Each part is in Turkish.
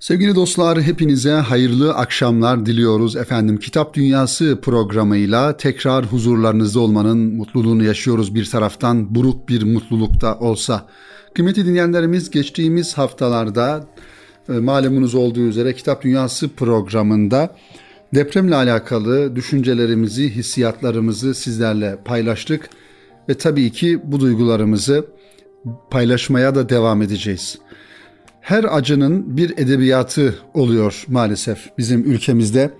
Sevgili dostlar hepinize hayırlı akşamlar diliyoruz efendim. Kitap Dünyası programıyla tekrar huzurlarınızda olmanın mutluluğunu yaşıyoruz bir taraftan buruk bir mutlulukta olsa. Kıymetli dinleyenlerimiz geçtiğimiz haftalarda e, malumunuz olduğu üzere Kitap Dünyası programında depremle alakalı düşüncelerimizi, hissiyatlarımızı sizlerle paylaştık ve tabii ki bu duygularımızı paylaşmaya da devam edeceğiz her acının bir edebiyatı oluyor maalesef bizim ülkemizde.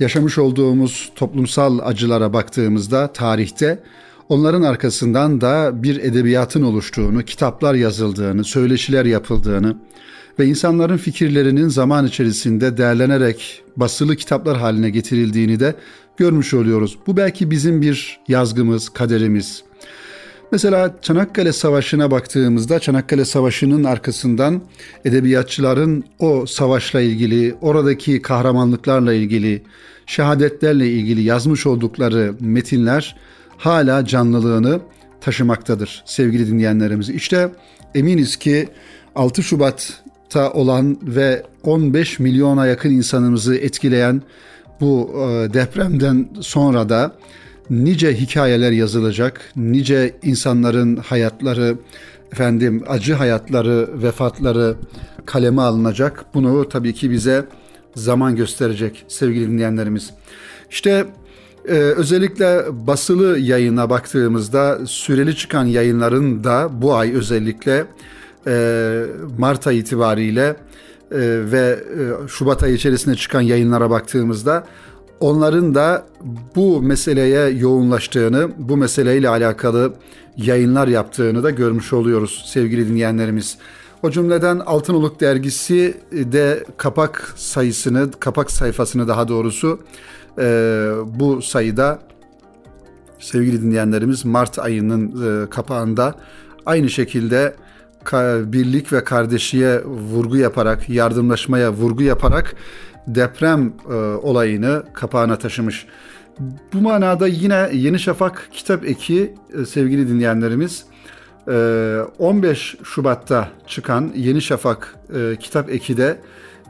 Yaşamış olduğumuz toplumsal acılara baktığımızda tarihte onların arkasından da bir edebiyatın oluştuğunu, kitaplar yazıldığını, söyleşiler yapıldığını ve insanların fikirlerinin zaman içerisinde değerlenerek basılı kitaplar haline getirildiğini de görmüş oluyoruz. Bu belki bizim bir yazgımız, kaderimiz. Mesela Çanakkale Savaşı'na baktığımızda Çanakkale Savaşı'nın arkasından edebiyatçıların o savaşla ilgili, oradaki kahramanlıklarla ilgili, şehadetlerle ilgili yazmış oldukları metinler hala canlılığını taşımaktadır sevgili dinleyenlerimiz. İşte eminiz ki 6 Şubat'ta olan ve 15 milyona yakın insanımızı etkileyen bu e, depremden sonra da nice hikayeler yazılacak, nice insanların hayatları, efendim acı hayatları, vefatları kaleme alınacak. Bunu tabii ki bize zaman gösterecek sevgili dinleyenlerimiz. İşte e, özellikle basılı yayına baktığımızda süreli çıkan yayınların da bu ay özellikle e, Mart ayı itibariyle e, ve e, Şubat ayı içerisinde çıkan yayınlara baktığımızda onların da bu meseleye yoğunlaştığını, bu meseleyle alakalı yayınlar yaptığını da görmüş oluyoruz sevgili dinleyenlerimiz. O cümleden Altınoluk dergisi de kapak sayısını, kapak sayfasını daha doğrusu e, bu sayıda sevgili dinleyenlerimiz Mart ayının e, kapağında aynı şekilde birlik ve kardeşiye vurgu yaparak, yardımlaşmaya vurgu yaparak deprem e, olayını kapağına taşımış. Bu manada yine Yeni Şafak kitap eki e, sevgili dinleyenlerimiz 15 e, Şubat'ta çıkan Yeni Şafak e, kitap eki de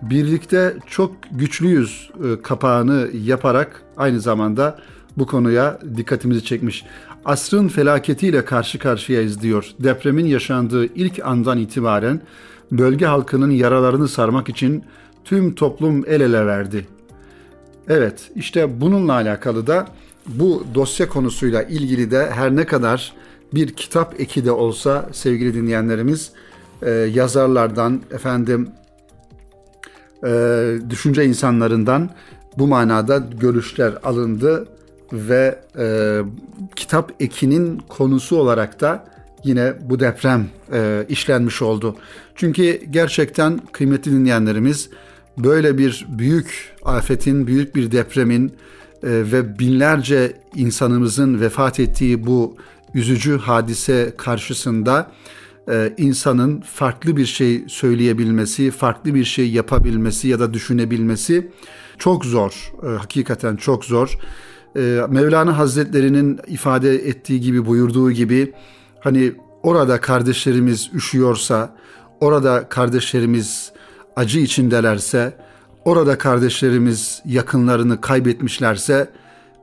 birlikte çok güçlüyüz e, kapağını yaparak aynı zamanda bu konuya dikkatimizi çekmiş. Asrın felaketiyle karşı karşıyayız diyor. Depremin yaşandığı ilk andan itibaren bölge halkının yaralarını sarmak için tüm toplum el ele verdi. Evet, işte bununla alakalı da bu dosya konusuyla ilgili de her ne kadar bir kitap eki de olsa sevgili dinleyenlerimiz e, yazarlardan efendim e, düşünce insanlarından bu manada görüşler alındı ve e, kitap ekinin konusu olarak da yine bu deprem işlenmiş oldu. Çünkü gerçekten kıymetli dinleyenlerimiz böyle bir büyük afetin, büyük bir depremin e, ve binlerce insanımızın vefat ettiği bu üzücü hadise karşısında e, insanın farklı bir şey söyleyebilmesi, farklı bir şey yapabilmesi ya da düşünebilmesi çok zor. E, hakikaten çok zor. Mevlana Hazretleri'nin ifade ettiği gibi, buyurduğu gibi hani orada kardeşlerimiz üşüyorsa, orada kardeşlerimiz acı içindelerse, orada kardeşlerimiz yakınlarını kaybetmişlerse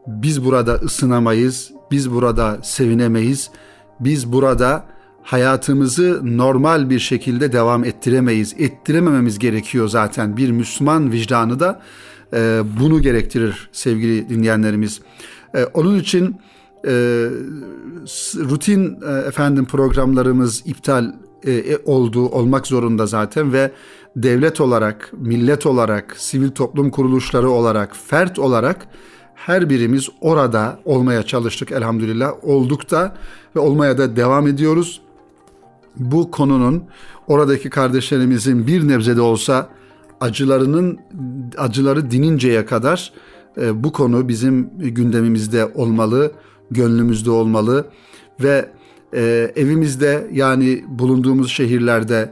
biz burada ısınamayız, biz burada sevinemeyiz, biz burada hayatımızı normal bir şekilde devam ettiremeyiz. Ettiremememiz gerekiyor zaten. Bir Müslüman vicdanı da e, bunu gerektirir sevgili dinleyenlerimiz. E, onun için e, rutin e, efendim programlarımız iptal e, e olduğu olmak zorunda zaten ve devlet olarak, millet olarak, sivil toplum kuruluşları olarak, fert olarak her birimiz orada olmaya çalıştık elhamdülillah. Olduk da ve olmaya da devam ediyoruz. Bu konunun oradaki kardeşlerimizin bir nebze de olsa acılarının acıları dininceye kadar e, bu konu bizim gündemimizde olmalı, gönlümüzde olmalı ve e, evimizde yani bulunduğumuz şehirlerde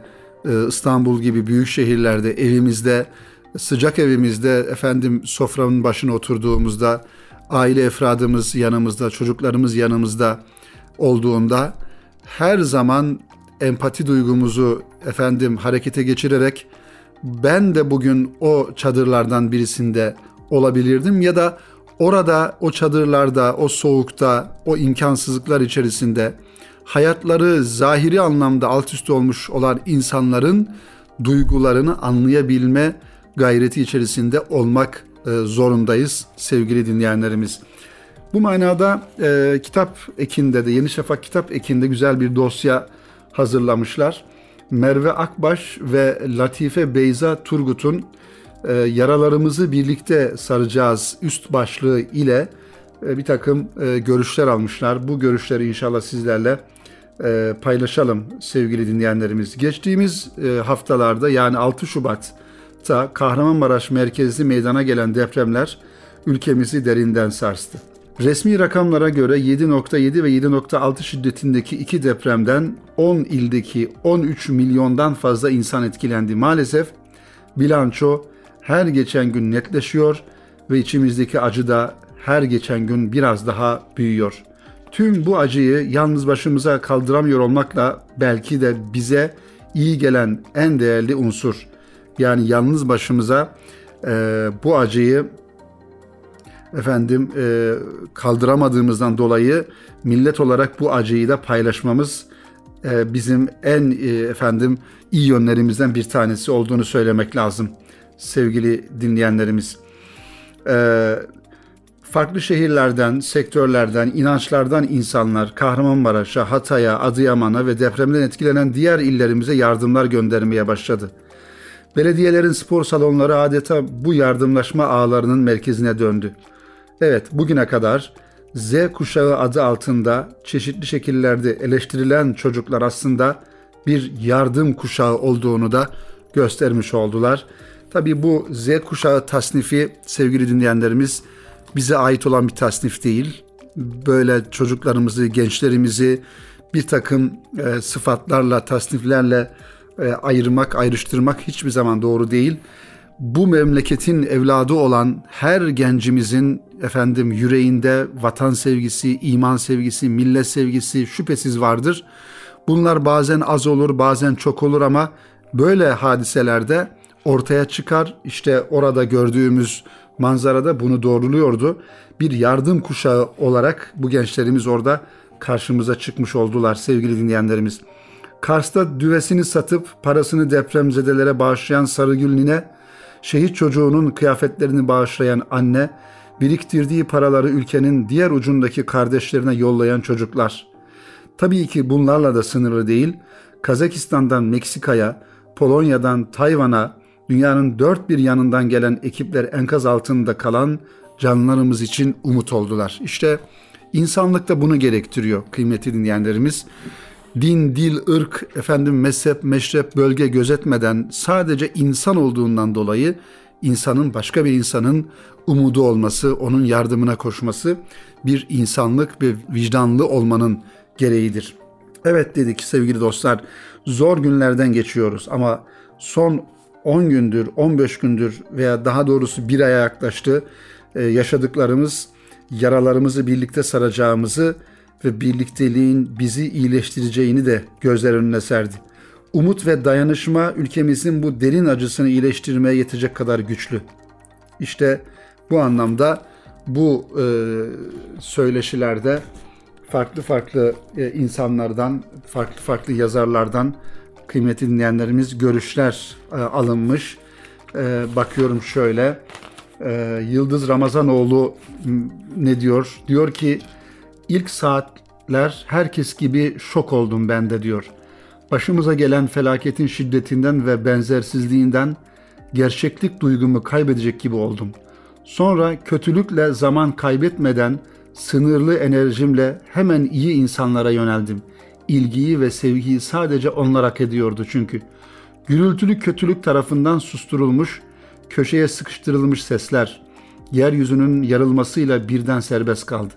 İstanbul gibi büyük şehirlerde evimizde sıcak evimizde efendim sofranın başına oturduğumuzda aile efradımız yanımızda çocuklarımız yanımızda olduğunda her zaman empati duygumuzu efendim harekete geçirerek ben de bugün o çadırlardan birisinde olabilirdim ya da orada o çadırlarda, o soğukta, o imkansızlıklar içerisinde hayatları zahiri anlamda alt üst olmuş olan insanların duygularını anlayabilme gayreti içerisinde olmak e, zorundayız sevgili dinleyenlerimiz. Bu manada e, kitap ekinde de Yeni Şafak kitap ekinde güzel bir dosya hazırlamışlar. Merve Akbaş ve Latife Beyza Turgut'un e, yaralarımızı birlikte saracağız üst başlığı ile e, bir takım e, görüşler almışlar. Bu görüşleri inşallah sizlerle e, paylaşalım sevgili dinleyenlerimiz. Geçtiğimiz e, haftalarda yani 6 Şubat'ta Kahramanmaraş merkezli meydana gelen depremler ülkemizi derinden sarstı. Resmi rakamlara göre 7.7 ve 7.6 şiddetindeki iki depremden 10 ildeki 13 milyondan fazla insan etkilendi. Maalesef bilanço her geçen gün netleşiyor ve içimizdeki acı da her geçen gün biraz daha büyüyor. Tüm bu acıyı yalnız başımıza kaldıramıyor olmakla belki de bize iyi gelen en değerli unsur. Yani yalnız başımıza e, bu acıyı efendim e, kaldıramadığımızdan dolayı millet olarak bu acıyı da paylaşmamız e, bizim en e, efendim iyi yönlerimizden bir tanesi olduğunu söylemek lazım sevgili dinleyenlerimiz. E, farklı şehirlerden, sektörlerden, inançlardan insanlar Kahramanmaraş'a, Hatay'a, Adıyaman'a ve depremden etkilenen diğer illerimize yardımlar göndermeye başladı. Belediyelerin spor salonları adeta bu yardımlaşma ağlarının merkezine döndü. Evet, bugüne kadar Z kuşağı adı altında çeşitli şekillerde eleştirilen çocuklar aslında bir yardım kuşağı olduğunu da göstermiş oldular. Tabii bu Z kuşağı tasnifi sevgili dinleyenlerimiz bize ait olan bir tasnif değil. Böyle çocuklarımızı, gençlerimizi bir takım e, sıfatlarla, tasniflerle e, ayırmak, ayrıştırmak hiçbir zaman doğru değil. Bu memleketin evladı olan her gencimizin efendim yüreğinde vatan sevgisi, iman sevgisi, millet sevgisi şüphesiz vardır. Bunlar bazen az olur, bazen çok olur ama böyle hadiselerde ortaya çıkar. İşte orada gördüğümüz manzarada bunu doğruluyordu. Bir yardım kuşağı olarak bu gençlerimiz orada karşımıza çıkmış oldular sevgili dinleyenlerimiz. Kars'ta düvesini satıp parasını depremzedelere bağışlayan Sarıgül Nine, şehit çocuğunun kıyafetlerini bağışlayan anne, biriktirdiği paraları ülkenin diğer ucundaki kardeşlerine yollayan çocuklar. Tabii ki bunlarla da sınırlı değil, Kazakistan'dan Meksika'ya, Polonya'dan Tayvan'a, dünyanın dört bir yanından gelen ekipler enkaz altında kalan canlarımız için umut oldular. İşte insanlık da bunu gerektiriyor kıymetli dinleyenlerimiz. Din, dil, ırk, efendim mezhep, meşrep, bölge gözetmeden sadece insan olduğundan dolayı insanın başka bir insanın umudu olması, onun yardımına koşması bir insanlık ve vicdanlı olmanın gereğidir. Evet dedik sevgili dostlar, zor günlerden geçiyoruz ama son 10 gündür, 15 gündür veya daha doğrusu bir aya yaklaştı ee, yaşadıklarımız yaralarımızı birlikte saracağımızı ve birlikteliğin bizi iyileştireceğini de gözler önüne serdi. Umut ve dayanışma ülkemizin bu derin acısını iyileştirmeye yetecek kadar güçlü. İşte bu anlamda bu e, söyleşilerde farklı farklı e, insanlardan, farklı farklı yazarlardan kıymetli dinleyenlerimiz görüşler e, alınmış. E, bakıyorum şöyle. E, Yıldız Ramazanoğlu ne diyor? Diyor ki ilk saatler herkes gibi şok oldum ben de diyor. Başımıza gelen felaketin şiddetinden ve benzersizliğinden gerçeklik duygumu kaybedecek gibi oldum. Sonra kötülükle zaman kaybetmeden sınırlı enerjimle hemen iyi insanlara yöneldim.'' İlgiyi ve sevgiyi sadece onlar hak ediyordu çünkü. Gürültülü kötülük tarafından susturulmuş, köşeye sıkıştırılmış sesler, yeryüzünün yarılmasıyla birden serbest kaldı.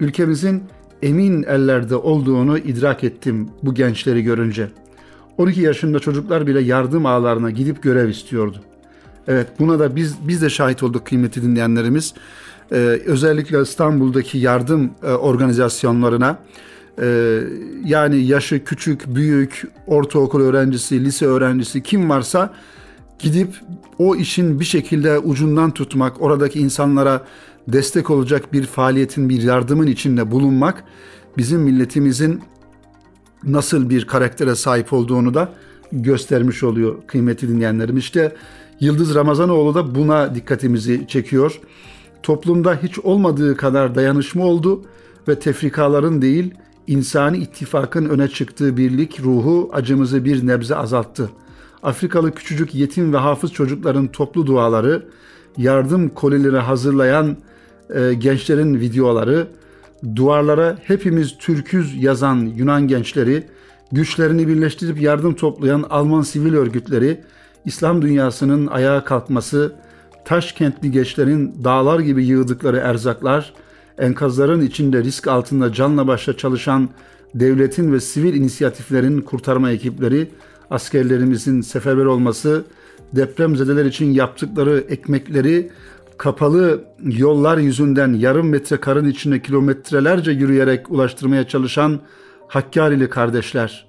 Ülkemizin emin ellerde olduğunu idrak ettim bu gençleri görünce. 12 yaşında çocuklar bile yardım ağlarına gidip görev istiyordu. Evet buna da biz biz de şahit olduk kıymetli dinleyenlerimiz. Ee, özellikle İstanbul'daki yardım e, organizasyonlarına ee, yani yaşı küçük, büyük, ortaokul öğrencisi, lise öğrencisi kim varsa gidip o işin bir şekilde ucundan tutmak, oradaki insanlara destek olacak bir faaliyetin, bir yardımın içinde bulunmak bizim milletimizin nasıl bir karaktere sahip olduğunu da göstermiş oluyor kıymetli dinleyenlerim. İşte Yıldız Ramazanoğlu da buna dikkatimizi çekiyor. Toplumda hiç olmadığı kadar dayanışma oldu ve tefrikaların değil, insani ittifakın öne çıktığı birlik ruhu acımızı bir nebze azalttı. Afrikalı küçücük yetim ve hafız çocukların toplu duaları, yardım kolileri hazırlayan e, gençlerin videoları, duvarlara hepimiz Türküz yazan Yunan gençleri, güçlerini birleştirip yardım toplayan Alman sivil örgütleri, İslam dünyasının ayağa kalkması, Taşkentli gençlerin dağlar gibi yığdıkları erzaklar, enkazların içinde risk altında canla başla çalışan devletin ve sivil inisiyatiflerin kurtarma ekipleri, askerlerimizin seferber olması, depremzedeler için yaptıkları ekmekleri kapalı yollar yüzünden yarım metre karın içinde kilometrelerce yürüyerek ulaştırmaya çalışan Hakkari'li kardeşler,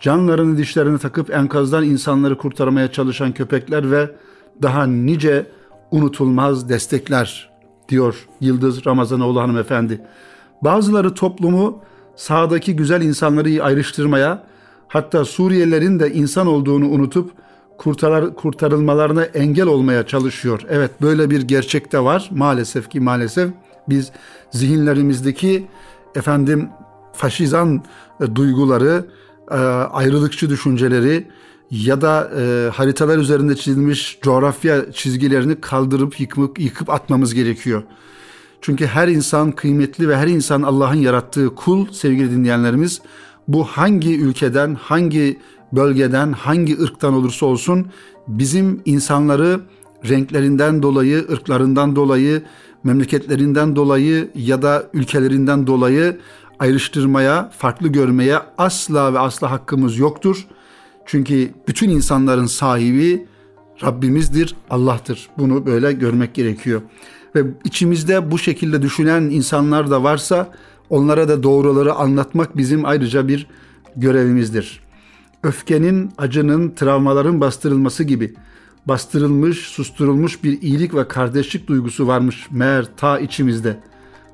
canlarını dişlerini takıp enkazdan insanları kurtarmaya çalışan köpekler ve daha nice unutulmaz destekler diyor Yıldız Ramazanoğlu hanımefendi. Bazıları toplumu sağdaki güzel insanları ayrıştırmaya, hatta Suriyelilerin de insan olduğunu unutup kurtar, kurtarılmalarına engel olmaya çalışıyor. Evet böyle bir gerçek de var maalesef ki maalesef biz zihinlerimizdeki efendim faşizan e, duyguları, e, ayrılıkçı düşünceleri ya da e, haritalar üzerinde çizilmiş coğrafya çizgilerini kaldırıp yıkıp, yıkıp atmamız gerekiyor. Çünkü her insan kıymetli ve her insan Allah'ın yarattığı kul sevgili dinleyenlerimiz. Bu hangi ülkeden, hangi bölgeden, hangi ırktan olursa olsun bizim insanları renklerinden dolayı, ırklarından dolayı, memleketlerinden dolayı ya da ülkelerinden dolayı ayrıştırmaya, farklı görmeye asla ve asla hakkımız yoktur. Çünkü bütün insanların sahibi Rabbimizdir, Allah'tır. Bunu böyle görmek gerekiyor. Ve içimizde bu şekilde düşünen insanlar da varsa onlara da doğruları anlatmak bizim ayrıca bir görevimizdir. Öfkenin, acının, travmaların bastırılması gibi bastırılmış, susturulmuş bir iyilik ve kardeşlik duygusu varmış meğer ta içimizde.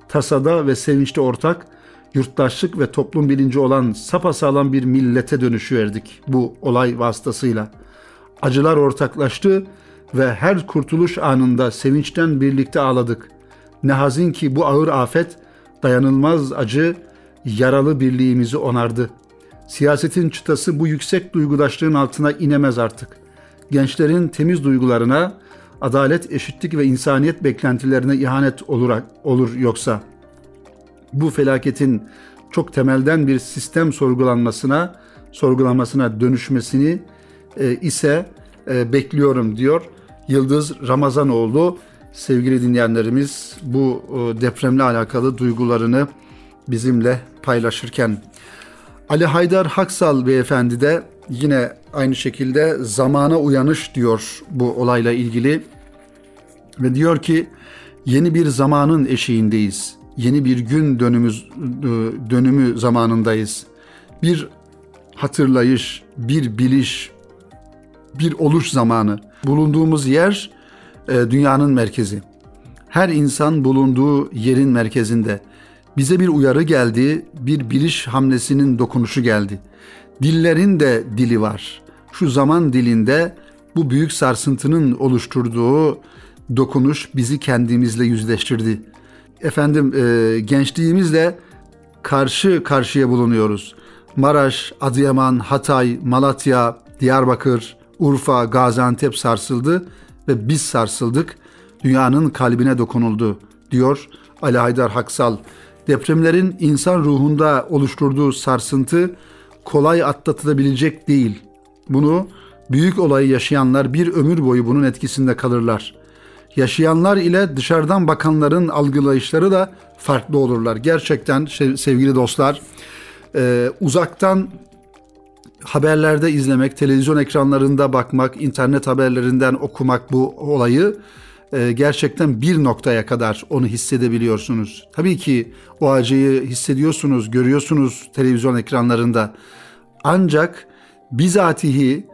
Tasada ve sevinçte ortak, yurttaşlık ve toplum bilinci olan sapasağlam bir millete dönüşüverdik bu olay vasıtasıyla. Acılar ortaklaştı ve her kurtuluş anında sevinçten birlikte ağladık. Ne hazin ki bu ağır afet dayanılmaz acı yaralı birliğimizi onardı. Siyasetin çıtası bu yüksek duygudaşlığın altına inemez artık. Gençlerin temiz duygularına, adalet, eşitlik ve insaniyet beklentilerine ihanet olur, olur yoksa bu felaketin çok temelden bir sistem sorgulanmasına, sorgulanmasına dönüşmesini e, ise e, bekliyorum diyor Yıldız Ramazanoğlu. Sevgili dinleyenlerimiz bu e, depremle alakalı duygularını bizimle paylaşırken Ali Haydar Haksal beyefendi de yine aynı şekilde zamana uyanış diyor bu olayla ilgili ve diyor ki yeni bir zamanın eşiğindeyiz. Yeni bir gün dönümü dönümü zamanındayız. Bir hatırlayış, bir biliş, bir oluş zamanı. Bulunduğumuz yer e, dünyanın merkezi. Her insan bulunduğu yerin merkezinde. Bize bir uyarı geldi, bir biliş hamlesinin dokunuşu geldi. Dillerin de dili var. Şu zaman dilinde bu büyük sarsıntının oluşturduğu dokunuş bizi kendimizle yüzleştirdi. Efendim e, gençliğimizle karşı karşıya bulunuyoruz. Maraş, Adıyaman, Hatay, Malatya, Diyarbakır, Urfa, Gaziantep sarsıldı ve biz sarsıldık. Dünyanın kalbine dokunuldu diyor Ali Haydar Haksal. Depremlerin insan ruhunda oluşturduğu sarsıntı kolay atlatılabilecek değil. Bunu büyük olayı yaşayanlar bir ömür boyu bunun etkisinde kalırlar. Yaşayanlar ile dışarıdan bakanların algılayışları da farklı olurlar. Gerçekten sevgili dostlar, e, uzaktan haberlerde izlemek, televizyon ekranlarında bakmak, internet haberlerinden okumak bu olayı e, gerçekten bir noktaya kadar onu hissedebiliyorsunuz. Tabii ki o acıyı hissediyorsunuz, görüyorsunuz televizyon ekranlarında. Ancak bizatihi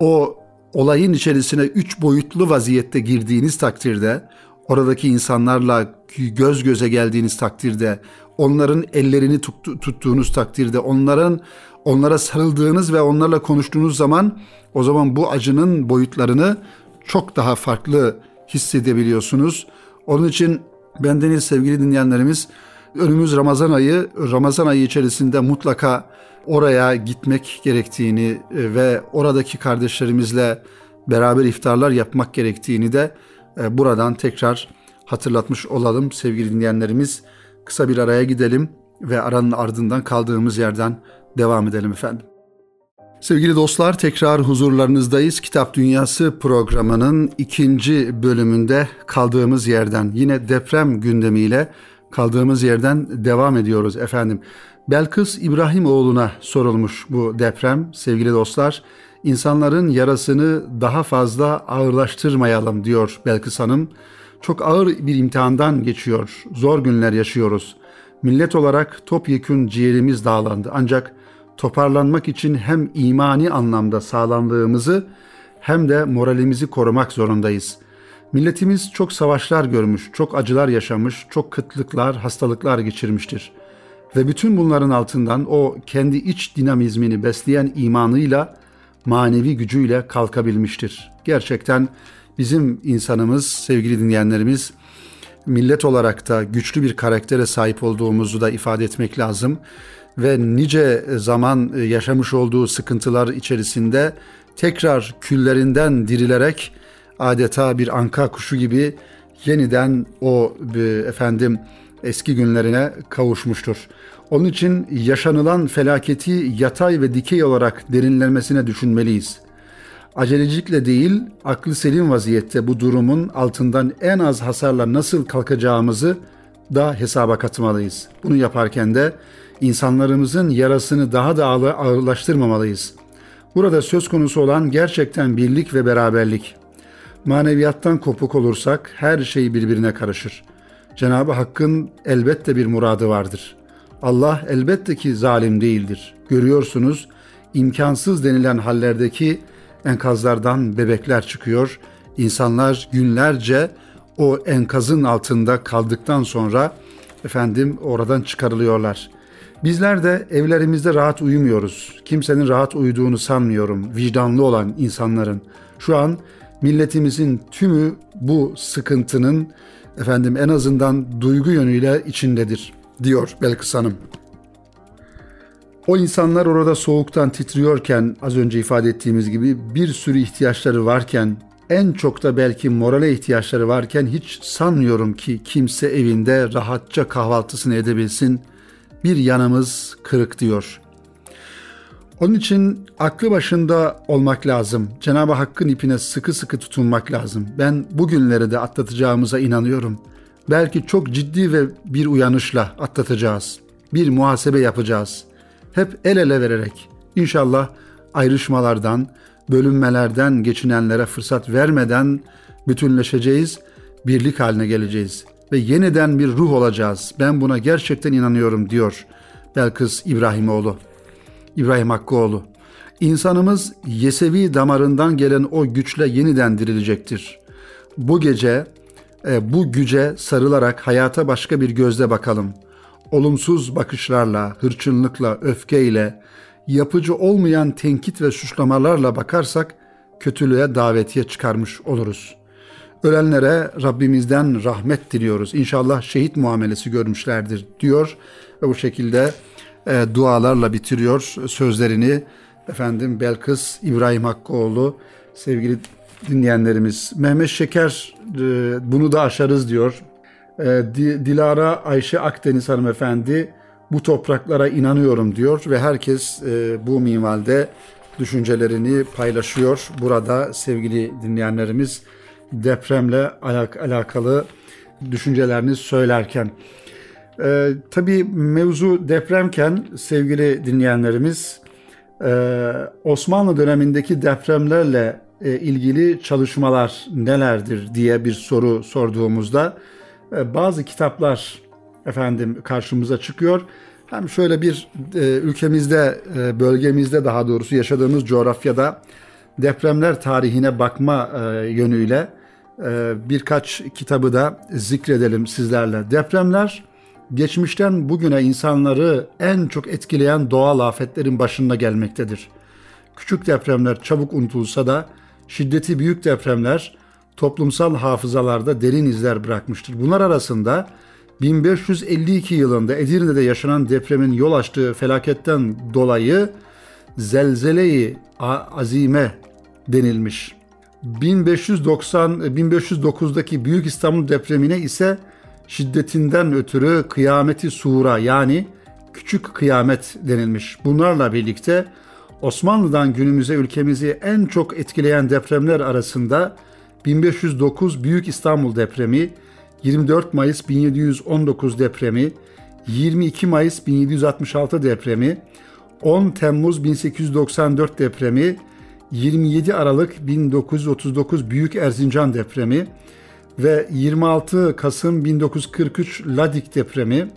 o olayın içerisine üç boyutlu vaziyette girdiğiniz takdirde, oradaki insanlarla göz göze geldiğiniz takdirde, onların ellerini tuttu, tuttuğunuz takdirde, onların onlara sarıldığınız ve onlarla konuştuğunuz zaman o zaman bu acının boyutlarını çok daha farklı hissedebiliyorsunuz. Onun için bendeniz sevgili dinleyenlerimiz önümüz Ramazan ayı, Ramazan ayı içerisinde mutlaka oraya gitmek gerektiğini e, ve oradaki kardeşlerimizle beraber iftarlar yapmak gerektiğini de e, buradan tekrar hatırlatmış olalım sevgili dinleyenlerimiz. Kısa bir araya gidelim ve aranın ardından kaldığımız yerden devam edelim efendim. Sevgili dostlar tekrar huzurlarınızdayız. Kitap Dünyası programının ikinci bölümünde kaldığımız yerden yine deprem gündemiyle kaldığımız yerden devam ediyoruz efendim. Belkıs İbrahimoğlu'na sorulmuş bu deprem sevgili dostlar. İnsanların yarasını daha fazla ağırlaştırmayalım diyor Belkıs Hanım. Çok ağır bir imtihandan geçiyor. Zor günler yaşıyoruz. Millet olarak topyekün ciğerimiz dağlandı. Ancak toparlanmak için hem imani anlamda sağlamlığımızı hem de moralimizi korumak zorundayız. Milletimiz çok savaşlar görmüş, çok acılar yaşamış, çok kıtlıklar, hastalıklar geçirmiştir. Ve bütün bunların altından o kendi iç dinamizmini besleyen imanıyla, manevi gücüyle kalkabilmiştir. Gerçekten bizim insanımız, sevgili dinleyenlerimiz, millet olarak da güçlü bir karaktere sahip olduğumuzu da ifade etmek lazım ve nice zaman yaşamış olduğu sıkıntılar içerisinde tekrar küllerinden dirilerek adeta bir anka kuşu gibi yeniden o efendim eski günlerine kavuşmuştur. Onun için yaşanılan felaketi yatay ve dikey olarak derinlenmesine düşünmeliyiz. Acelecilikle değil, aklı selim vaziyette bu durumun altından en az hasarla nasıl kalkacağımızı da hesaba katmalıyız. Bunu yaparken de insanlarımızın yarasını daha da ağırlaştırmamalıyız. Burada söz konusu olan gerçekten birlik ve beraberlik. Maneviyattan kopuk olursak her şey birbirine karışır. Cenab-ı Hakk'ın elbette bir muradı vardır. Allah elbette ki zalim değildir. Görüyorsunuz imkansız denilen hallerdeki enkazlardan bebekler çıkıyor. İnsanlar günlerce o enkazın altında kaldıktan sonra efendim oradan çıkarılıyorlar. Bizler de evlerimizde rahat uyumuyoruz. Kimsenin rahat uyuduğunu sanmıyorum. Vicdanlı olan insanların. Şu an milletimizin tümü bu sıkıntının efendim en azından duygu yönüyle içindedir diyor Belkıs Hanım. O insanlar orada soğuktan titriyorken az önce ifade ettiğimiz gibi bir sürü ihtiyaçları varken en çok da belki morale ihtiyaçları varken hiç sanmıyorum ki kimse evinde rahatça kahvaltısını edebilsin. Bir yanımız kırık diyor. Onun için aklı başında olmak lazım. Cenab-ı Hakk'ın ipine sıkı sıkı tutunmak lazım. Ben bugünleri de atlatacağımıza inanıyorum. Belki çok ciddi ve bir uyanışla atlatacağız. Bir muhasebe yapacağız. Hep el ele vererek inşallah ayrışmalardan, bölünmelerden geçinenlere fırsat vermeden bütünleşeceğiz, birlik haline geleceğiz ve yeniden bir ruh olacağız. Ben buna gerçekten inanıyorum diyor Belkıs İbrahimoğlu. İbrahim Hakkıoğlu. İnsanımız Yesevi damarından gelen o güçle yeniden dirilecektir. Bu gece e, bu güce sarılarak hayata başka bir gözle bakalım. Olumsuz bakışlarla, hırçınlıkla, öfkeyle, yapıcı olmayan tenkit ve suçlamalarla bakarsak kötülüğe davetiye çıkarmış oluruz. Ölenlere Rabbimizden rahmet diliyoruz. İnşallah şehit muamelesi görmüşlerdir diyor ve bu şekilde e, dualarla bitiriyor sözlerini. Efendim Belkıs İbrahim Hakkıoğlu sevgili dinleyenlerimiz. Mehmet Şeker e, bunu da aşarız diyor. E, Dilara Ayşe Akdeniz hanımefendi bu topraklara inanıyorum diyor ve herkes e, bu minvalde düşüncelerini paylaşıyor. Burada sevgili dinleyenlerimiz depremle alak alakalı düşüncelerini söylerken. Ee, tabii mevzu depremken sevgili dinleyenlerimiz e, Osmanlı dönemindeki depremlerle e, ilgili çalışmalar nelerdir diye bir soru sorduğumuzda e, bazı kitaplar efendim karşımıza çıkıyor. Hem şöyle bir e, ülkemizde, e, bölgemizde daha doğrusu yaşadığımız coğrafyada depremler tarihine bakma e, yönüyle e, birkaç kitabı da zikredelim sizlerle. Depremler geçmişten bugüne insanları en çok etkileyen doğal afetlerin başında gelmektedir. Küçük depremler çabuk unutulsa da şiddeti büyük depremler toplumsal hafızalarda derin izler bırakmıştır. Bunlar arasında 1552 yılında Edirne'de yaşanan depremin yol açtığı felaketten dolayı zelzele-i azime denilmiş. 1590 1509'daki Büyük İstanbul depremine ise şiddetinden ötürü kıyameti sura yani küçük kıyamet denilmiş. Bunlarla birlikte Osmanlı'dan günümüze ülkemizi en çok etkileyen depremler arasında 1509 Büyük İstanbul depremi, 24 Mayıs 1719 depremi, 22 Mayıs 1766 depremi, 10 Temmuz 1894 depremi, 27 Aralık 1939 Büyük Erzincan depremi ve 26 Kasım 1943 Ladik depremi,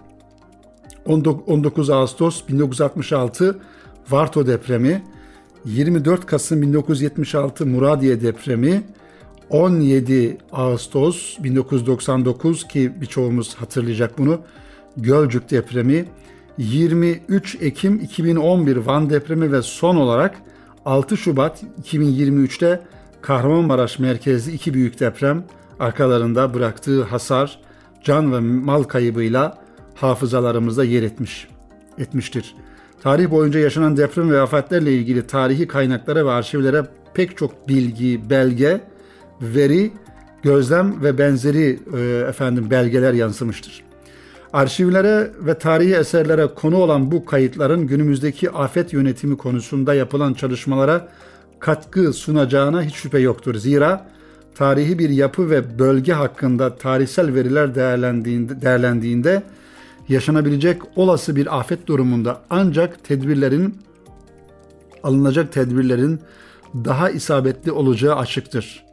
19 Ağustos 1966 Varto depremi, 24 Kasım 1976 Muradiye depremi, 17 Ağustos 1999 ki birçoğumuz hatırlayacak bunu Gölcük depremi, 23 Ekim 2011 Van depremi ve son olarak 6 Şubat 2023'te Kahramanmaraş merkezli iki büyük deprem arkalarında bıraktığı hasar, can ve mal kaybıyla hafızalarımızda yer etmiş etmiştir. Tarih boyunca yaşanan deprem ve afetlerle ilgili tarihi kaynaklara ve arşivlere pek çok bilgi, belge, veri, gözlem ve benzeri e, efendim belgeler yansımıştır. Arşivlere ve tarihi eserlere konu olan bu kayıtların günümüzdeki afet yönetimi konusunda yapılan çalışmalara katkı sunacağına hiç şüphe yoktur. Zira tarihi bir yapı ve bölge hakkında tarihsel veriler değerlendiğinde, değerlendiğinde yaşanabilecek olası bir afet durumunda ancak tedbirlerin alınacak tedbirlerin daha isabetli olacağı açıktır.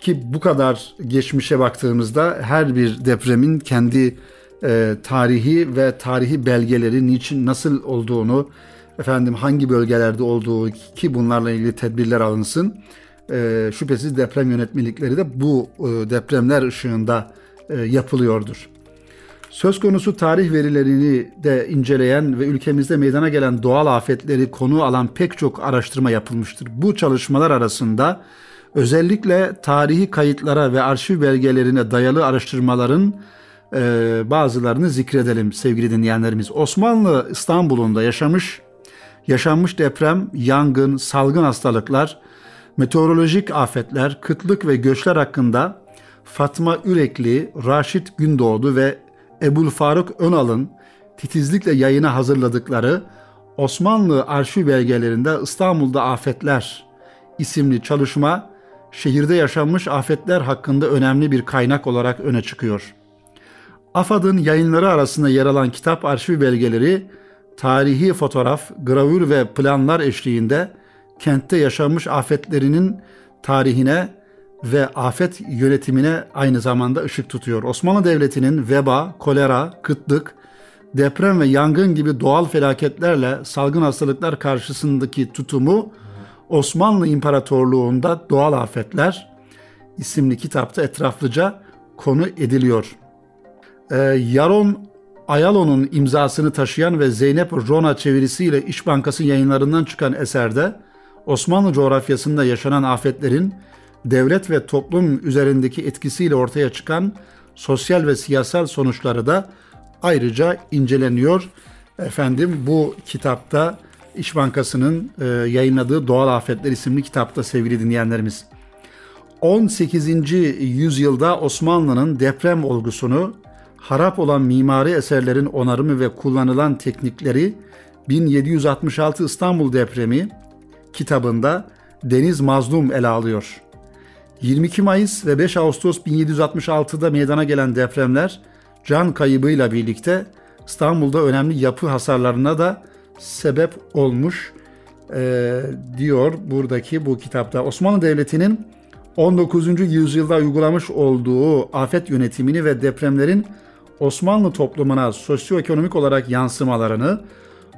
Ki bu kadar geçmişe baktığımızda her bir depremin kendi e, tarihi ve tarihi belgeleri niçin nasıl olduğunu efendim hangi bölgelerde olduğu ki bunlarla ilgili tedbirler alınsın. E, şüphesiz deprem yönetmelikleri de bu e, depremler ışığında e, yapılıyordur. Söz konusu tarih verilerini de inceleyen ve ülkemizde meydana gelen doğal afetleri konu alan pek çok araştırma yapılmıştır. Bu çalışmalar arasında özellikle tarihi kayıtlara ve arşiv belgelerine dayalı araştırmaların e, bazılarını zikredelim sevgili dinleyenlerimiz. Osmanlı İstanbul'unda yaşamış, yaşanmış deprem, yangın, salgın hastalıklar, meteorolojik afetler, kıtlık ve göçler hakkında Fatma Ürekli, Raşit Gündoğdu ve Ebul Faruk Önal'ın titizlikle yayına hazırladıkları Osmanlı arşiv belgelerinde İstanbul'da Afetler isimli çalışma şehirde yaşanmış afetler hakkında önemli bir kaynak olarak öne çıkıyor. AFAD'ın yayınları arasında yer alan kitap arşiv belgeleri tarihi fotoğraf, gravür ve planlar eşliğinde kentte yaşanmış afetlerinin tarihine ve afet yönetimine aynı zamanda ışık tutuyor. Osmanlı Devleti'nin veba, kolera, kıtlık, deprem ve yangın gibi doğal felaketlerle salgın hastalıklar karşısındaki tutumu Osmanlı İmparatorluğu'nda Doğal Afetler isimli kitapta etraflıca konu ediliyor. Ee, Yaron Ayalo'nun imzasını taşıyan ve Zeynep Rona çevirisiyle İş Bankası yayınlarından çıkan eserde Osmanlı coğrafyasında yaşanan afetlerin devlet ve toplum üzerindeki etkisiyle ortaya çıkan sosyal ve siyasal sonuçları da ayrıca inceleniyor. Efendim bu kitapta İş Bankası'nın e, yayınladığı Doğal Afetler isimli kitapta sevgili dinleyenlerimiz. 18. yüzyılda Osmanlı'nın deprem olgusunu, harap olan mimari eserlerin onarımı ve kullanılan teknikleri 1766 İstanbul depremi kitabında Deniz Mazlum ele alıyor. 22 Mayıs ve 5 Ağustos 1766'da meydana gelen depremler can kaybıyla birlikte İstanbul'da önemli yapı hasarlarına da sebep olmuş e, diyor buradaki bu kitapta. Osmanlı Devleti'nin 19. yüzyılda uygulamış olduğu afet yönetimini ve depremlerin Osmanlı toplumuna sosyoekonomik olarak yansımalarını,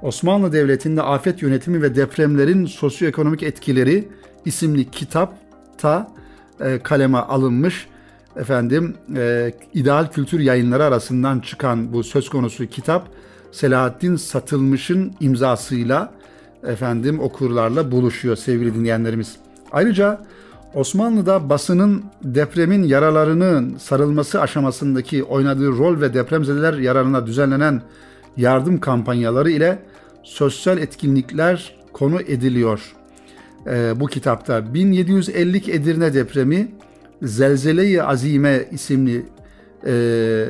Osmanlı Devleti'nde afet yönetimi ve depremlerin sosyoekonomik etkileri isimli kitapta e, kaleme alınmış. Efendim e, İdeal Kültür Yayınları arasından çıkan bu söz konusu kitap Selahattin Satılmış'ın imzasıyla efendim okurlarla buluşuyor sevgili dinleyenlerimiz. Ayrıca Osmanlı'da basının depremin yaralarının sarılması aşamasındaki oynadığı rol ve depremzedeler yararına düzenlenen yardım kampanyaları ile sosyal etkinlikler konu ediliyor. Ee, bu kitapta 1750 Edirne depremi Zelzele-i Azime isimli e,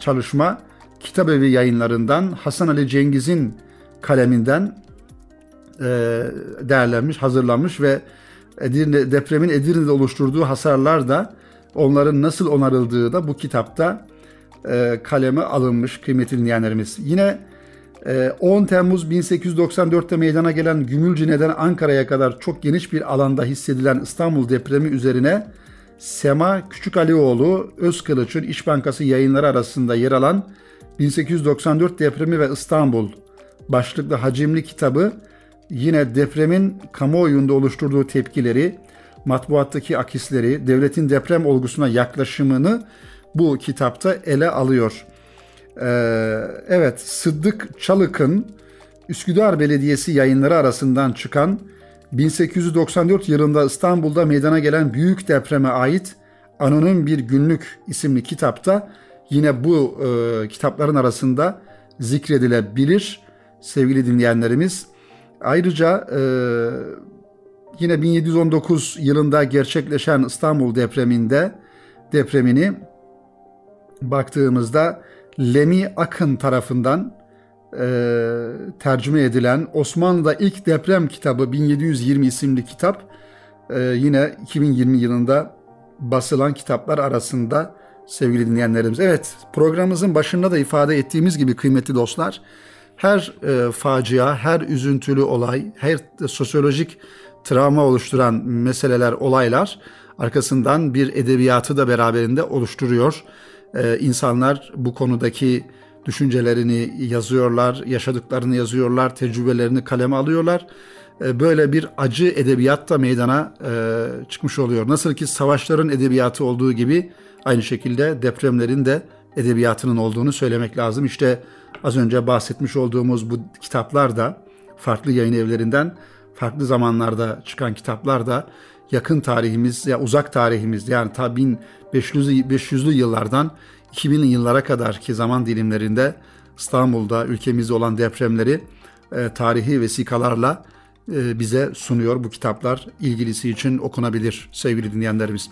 çalışma Kitabevi yayınlarından Hasan Ali Cengiz'in kaleminden e, değerlenmiş, hazırlanmış ve Edirne, depremin Edirne'de oluşturduğu hasarlar da onların nasıl onarıldığı da bu kitapta e, kaleme alınmış kıymetli dinleyenlerimiz. Yine e, 10 Temmuz 1894'te meydana gelen Gümülcine'den Ankara'ya kadar çok geniş bir alanda hissedilen İstanbul depremi üzerine Sema Küçük Alioğlu Özkılıç'ın İş Bankası yayınları arasında yer alan 1894 depremi ve İstanbul başlıklı hacimli kitabı yine depremin kamuoyunda oluşturduğu tepkileri, matbuattaki akisleri, devletin deprem olgusuna yaklaşımını bu kitapta ele alıyor. Ee, evet, Sıddık Çalık'ın Üsküdar Belediyesi yayınları arasından çıkan 1894 yılında İstanbul'da meydana gelen büyük depreme ait Anonim Bir Günlük isimli kitapta yine bu e, kitapların arasında zikredilebilir sevgili dinleyenlerimiz. Ayrıca e, yine 1719 yılında gerçekleşen İstanbul depreminde depremini baktığımızda Lemi Akın tarafından e, tercüme edilen Osmanlı'da ilk deprem kitabı 1720 isimli kitap e, yine 2020 yılında basılan kitaplar arasında sevgili dinleyenlerimiz. Evet programımızın başında da ifade ettiğimiz gibi kıymetli dostlar her e, facia, her üzüntülü olay, her sosyolojik travma oluşturan meseleler, olaylar arkasından bir edebiyatı da beraberinde oluşturuyor. E, insanlar bu konudaki düşüncelerini yazıyorlar, yaşadıklarını yazıyorlar, tecrübelerini kaleme alıyorlar. E, böyle bir acı edebiyat da meydana e, çıkmış oluyor. Nasıl ki savaşların edebiyatı olduğu gibi aynı şekilde depremlerin de edebiyatının olduğunu söylemek lazım. İşte az önce bahsetmiş olduğumuz bu kitaplar da farklı yayın evlerinden farklı zamanlarda çıkan kitaplar da yakın tarihimiz ya uzak tarihimiz yani ta 1500'lü 500'lü yıllardan 2000'li yıllara kadar ki zaman dilimlerinde İstanbul'da ülkemizde olan depremleri e, tarihi vesikalarla e, bize sunuyor. Bu kitaplar ilgilisi için okunabilir sevgili dinleyenlerimiz.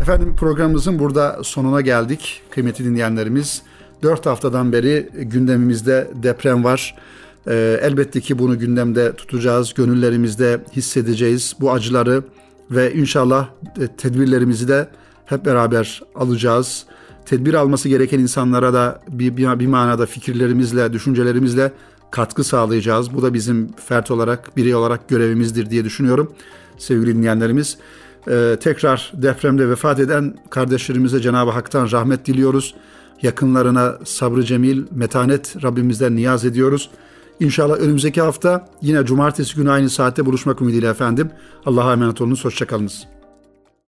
Efendim programımızın burada sonuna geldik kıymetli dinleyenlerimiz. 4 haftadan beri gündemimizde deprem var. Ee, elbette ki bunu gündemde tutacağız, gönüllerimizde hissedeceğiz bu acıları ve inşallah e, tedbirlerimizi de hep beraber alacağız. Tedbir alması gereken insanlara da bir, bir, bir manada fikirlerimizle, düşüncelerimizle katkı sağlayacağız. Bu da bizim fert olarak, birey olarak görevimizdir diye düşünüyorum sevgili dinleyenlerimiz. Ee, tekrar depremde vefat eden kardeşlerimize Cenab-ı Hak'tan rahmet diliyoruz. Yakınlarına sabrı cemil, metanet Rabbimizden niyaz ediyoruz. İnşallah önümüzdeki hafta yine cumartesi günü aynı saatte buluşmak ümidiyle efendim. Allah'a emanet olunuz, hoşçakalınız.